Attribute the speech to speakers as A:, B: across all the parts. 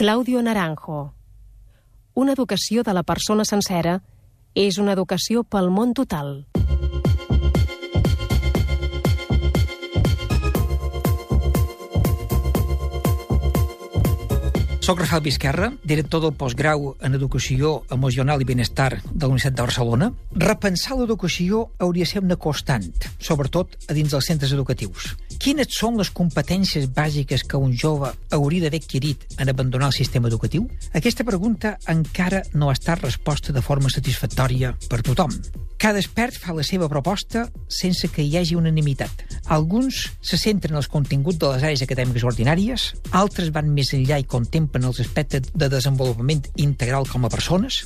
A: Claudio Naranjo. Una educació de la persona sencera és una educació pel món total.
B: Soc Rafael Vizquerra, director del postgrau en Educació Emocional i Benestar de la Universitat de Barcelona. Repensar l'educació hauria de ser una constant, sobretot a dins dels centres educatius. Quines són les competències bàsiques que un jove hauria d'haver adquirit en abandonar el sistema educatiu? Aquesta pregunta encara no ha estat resposta de forma satisfactòria per tothom. Cada expert fa la seva proposta sense que hi hagi unanimitat. Alguns se centren en els continguts de les àrees acadèmiques ordinàries, altres van més enllà i contemplen els aspectes de desenvolupament integral com a persones,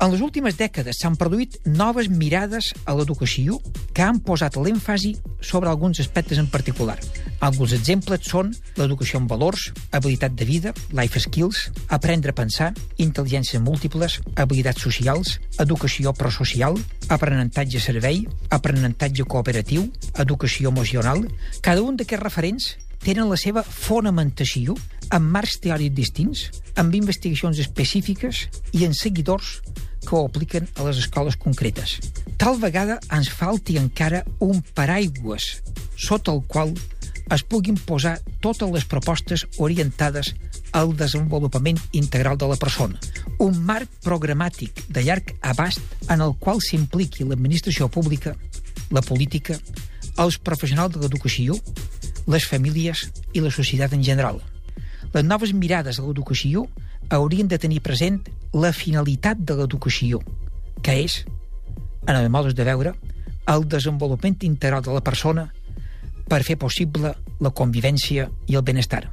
B: en les últimes dècades s'han produït noves mirades a l'educació que han posat l'èmfasi sobre alguns aspectes en particular. Alguns exemples són l'educació en valors, habilitat de vida, life skills, aprendre a pensar, intel·ligències múltiples, habilitats socials, educació prosocial, aprenentatge servei, aprenentatge cooperatiu, educació emocional... Cada un d'aquests referents tenen la seva fonamentació en marcs teòrics distints, amb investigacions específiques i en seguidors que ho apliquen a les escoles concretes. Tal vegada ens falti encara un paraigües sota el qual es puguin posar totes les propostes orientades al desenvolupament integral de la persona. Un marc programàtic de llarg abast en el qual s'impliqui l'administració pública, la política, els professionals de l'educació, les famílies i la societat en general. Les noves mirades a l'educació haurien de tenir present la finalitat de l'educació, que és, en el modes de veure, el desenvolupament integral de la persona per fer possible la convivència i el benestar.